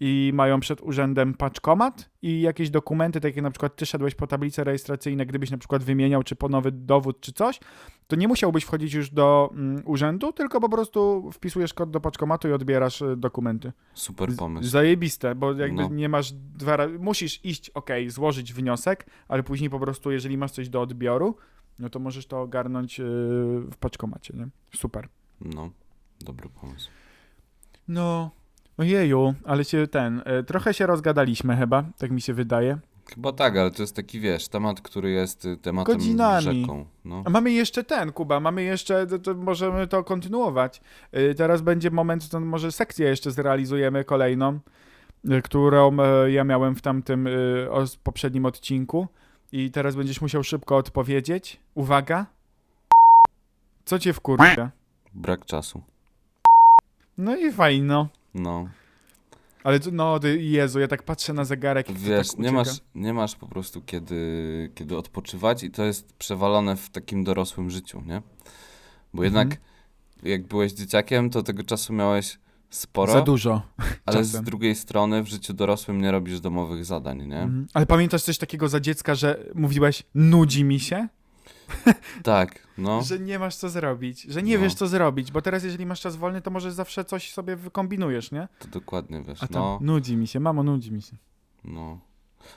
i mają przed urzędem paczkomat i jakieś dokumenty, takie jak na przykład ty szedłeś po tablice rejestracyjne, gdybyś na przykład wymieniał czy po nowy dowód czy coś, to nie musiałbyś wchodzić już do mm, urzędu, tylko po prostu wpisujesz kod do paczkomatu i odbierasz y, dokumenty. super pomysł. Zajebiste, bo jakby No. nie masz dwa razy, musisz iść, okej, złożyć wniosek, ale później po prostu, jeżeli masz coś do odbioru, no to możesz to ogarnąć y, w paczkomacie, nie? Super. No, dobry pomysł. No, ojeju, ale się ten, y, trochę się rozgadaliśmy chyba, tak mi się wydaje. Chyba tak, ale to jest taki, wiesz, temat, który jest y, tematem Godzinami. rzeką. No. A mamy jeszcze ten, Kuba, mamy jeszcze, to, to możemy to kontynuować. Y, teraz będzie moment, to może sekcję jeszcze zrealizujemy kolejną, y, którą y, ja miałem w tamtym y, o, poprzednim odcinku. I teraz będziesz musiał szybko odpowiedzieć. Uwaga. Co cię wkurwia? Brak czasu. No i fajno. No, Ale to- no, Jezu, ja tak patrzę na zegarek. to wiesz, tak nie masz, nie masz po prostu kiedy, kiedy odpoczywać i to jest przewalone w takim dorosłym życiu, nie? Bo jednak Mhm. jak byłeś dzieciakiem, to tego czasu miałeś sporo, Za dużo. ale z czasem. drugiej strony w życiu dorosłym nie robisz domowych zadań, nie? Mhm. Ale pamiętasz coś takiego za dziecka, że mówiłeś, nudzi mi się? [LAUGHS] Tak, no. Że nie masz co zrobić, że nie No. wiesz co zrobić, bo teraz jeżeli masz czas wolny, to może zawsze coś sobie wykombinujesz, nie? To dokładnie wiesz. A tam No, nudzi mi się, mamo, nudzi mi się. no.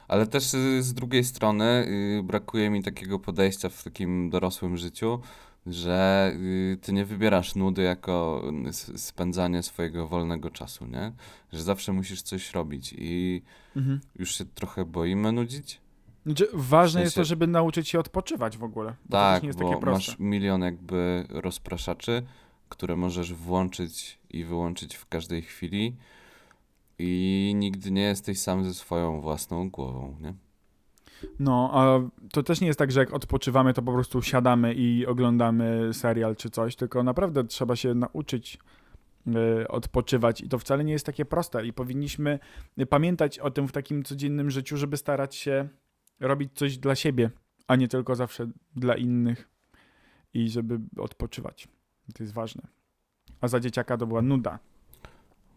Ale też y, z drugiej strony y, brakuje mi takiego podejścia w takim dorosłym życiu, że y, ty nie wybierasz nudy jako spędzanie swojego wolnego czasu, nie? Że zawsze musisz coś robić i Mhm. już się trochę boimy nudzić. Znaczy, ważne W jest to, sensie- żeby nauczyć się odpoczywać w ogóle. Bo to Tak, nie jest bo takie proste. masz milion jakby rozpraszaczy, które możesz włączyć i wyłączyć w każdej chwili i nigdy nie jesteś sam ze swoją własną głową, nie? No, a to też nie jest tak, że jak odpoczywamy, to po prostu siadamy i oglądamy serial czy coś, tylko naprawdę trzeba się nauczyć y, odpoczywać i to wcale nie jest takie proste i powinniśmy pamiętać o tym w takim codziennym życiu, żeby starać się robić coś dla siebie, a nie tylko zawsze dla innych i żeby odpoczywać. To jest ważne. A za dzieciaka to była nuda.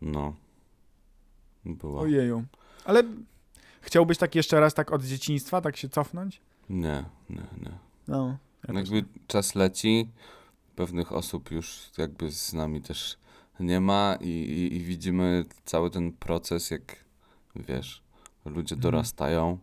No. Było. Ojeju. Ale chciałbyś tak jeszcze raz tak od dzieciństwa, tak się cofnąć? Nie, nie, nie. No. Ja jakby czas leci, pewnych osób już jakby z nami też nie ma i, i, i widzimy cały ten proces, jak wiesz, ludzie Mhm. dorastają,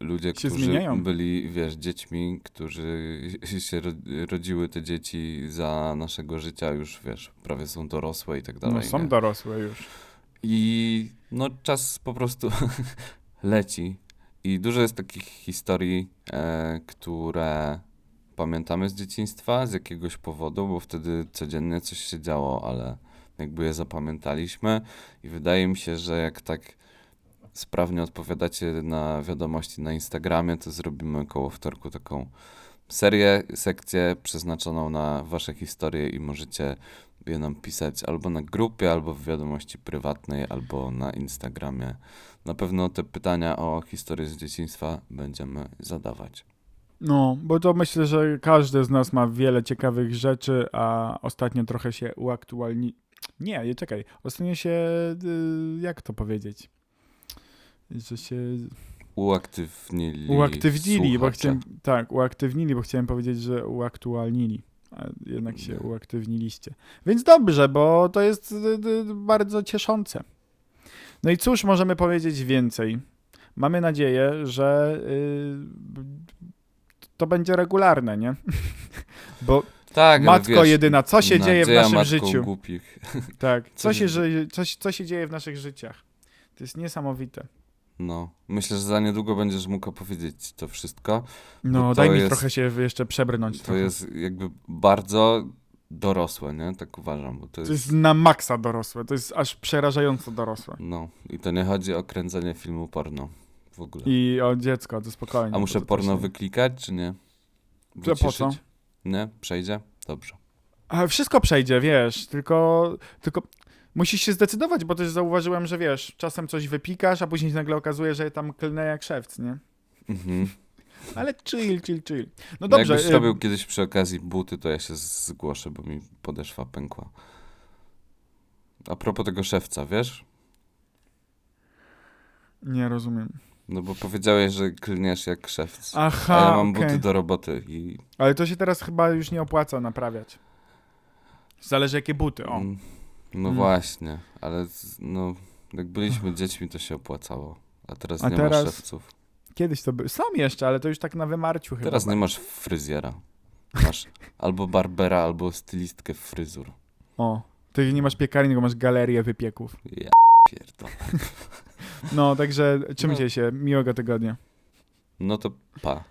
ludzie, Się którzy zmieniają. byli, wiesz, dziećmi, którzy [LAUGHS] się ro- rodziły te dzieci za naszego życia, już wiesz, prawie są dorosłe i tak dalej. No, są nie? dorosłe już. I no czas po prostu [LAUGHS] leci. I dużo jest takich historii, e, które pamiętamy z dzieciństwa z jakiegoś powodu, bo wtedy codziennie coś się działo, ale jakby je zapamiętaliśmy. I wydaje mi się, że jak tak sprawnie odpowiadacie na wiadomości na Instagramie, to zrobimy koło wtorku taką serię, sekcję przeznaczoną na wasze historie i możecie je nam pisać albo na grupie, albo w wiadomości prywatnej, albo na Instagramie. Na pewno te pytania o historię z dzieciństwa będziemy zadawać. No, bo to myślę, że każdy z nas ma wiele ciekawych rzeczy, a ostatnio trochę się uaktualni... Nie, nie, czekaj. Ostatnio się... y, Jak to powiedzieć? Że się Uaktywnili. uaktywnili, bo chciałem... Tak, uaktywnili, bo chciałem powiedzieć, że uaktualnili. A jednak się uaktywniliście. Więc dobrze, bo to jest y, y, bardzo cieszące. No i cóż możemy powiedzieć więcej? Mamy nadzieję, że y, to będzie regularne, nie? [LAUGHS] Bo Tak, matko wiesz, jedyna, co się dzieje w naszym życiu? Głupich. Tak, [LAUGHS] co Co się, co, co się dzieje w naszych życiach? To jest niesamowite. No, myślę, że za niedługo będziesz mógł opowiedzieć to wszystko. No, daj mi jest- trochę się jeszcze przebrnąć. To trochę. jest jakby bardzo dorosłe, nie? Tak uważam, bo to to jest... jest na maksa dorosłe, to jest aż przerażająco dorosłe. No, i to nie chodzi o kręcenie filmu porno w ogóle. I o dziecko, to spokojnie. A muszę to porno nie- wyklikać, czy nie? To po co? Wyciszyć? Nie? Przejdzie? Dobrze. A wszystko przejdzie, wiesz, tylko, tylko musisz się zdecydować, bo też zauważyłem, że wiesz, czasem coś wypikasz, a później nagle okazuje, że tam klnę jak szewc, nie? Mhm. Ale chill, chill, chill. No No dobrze, Jakbyś y, robił kiedyś przy okazji buty, to ja się zgłoszę, bo mi podeszwa pękła. A propos tego szewca, wiesz? nie rozumiem. No bo powiedziałeś, że klniesz jak szewc. Aha, A ja mam okej. buty do roboty i... Ale to się teraz chyba już nie opłaca naprawiać. Zależy jakie buty, o. Mm, No Mm. właśnie, ale no, jak byliśmy dziećmi, to się opłacało. A teraz A nie teraz masz szewców. Kiedyś to był. Są jeszcze, ale to już tak na wymarciu chyba. Teraz nie masz fryzjera. Masz albo barbera, albo stylistkę fryzur. O. Ty nie masz piekarni, tylko masz galerię wypieków. Ja pierdolę. No, także trzymajcie No. się. Miłego tygodnia. No to pa.